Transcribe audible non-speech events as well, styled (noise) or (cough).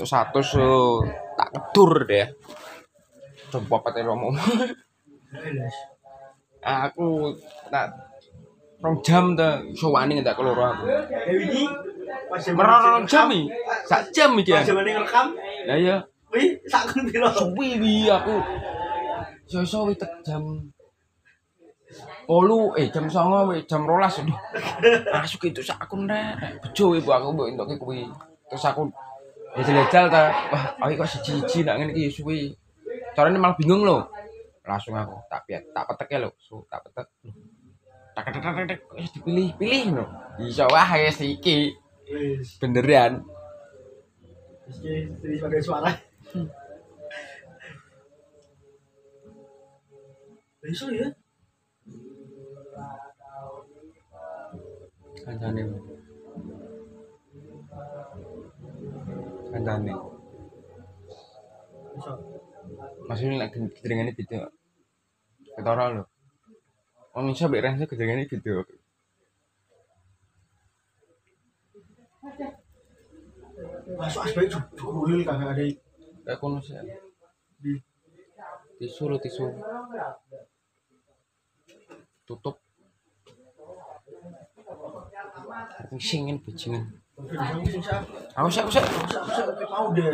Itu satu so tak kedur deh. Coba pakai romo. aku tak rong jam ta iso wani tak keloro aku. Merong jam iki. Sak jam iki. Pas zaman ngerekam, Lah iya, wih, sakun piro. suwi wi aku. Iso-iso wi tek jam Olu, eh jam songo, weh, jam rolas, aduh. (laughs) Masuk itu sak aku nek, bejo ibu aku mbok entuke kuwi. Terus aku ya jelajal ta, wah, aku kok siji-siji nak ngene iki suwi. Carane malah bingung lho. Langsung aku tak piat, tak petek lho, so, tak petek. Tak tak tak tak, dipilih, pilih lho. Iso wah wis iki Wis, beneran. sebagai suara. Besok ya? Kancane. Kancane. Besok. Maksudnya lagi kedengarannya gitu. Ketara lho. Wong iso mbek Renzo kedengarannya gitu. Masuk asbak jurul kagak ada Kayak kono sih. di Tisu lho tisu. Tutup. Singin bajingan. Aku sih, Aku sih aku sih. aku sih mau deh.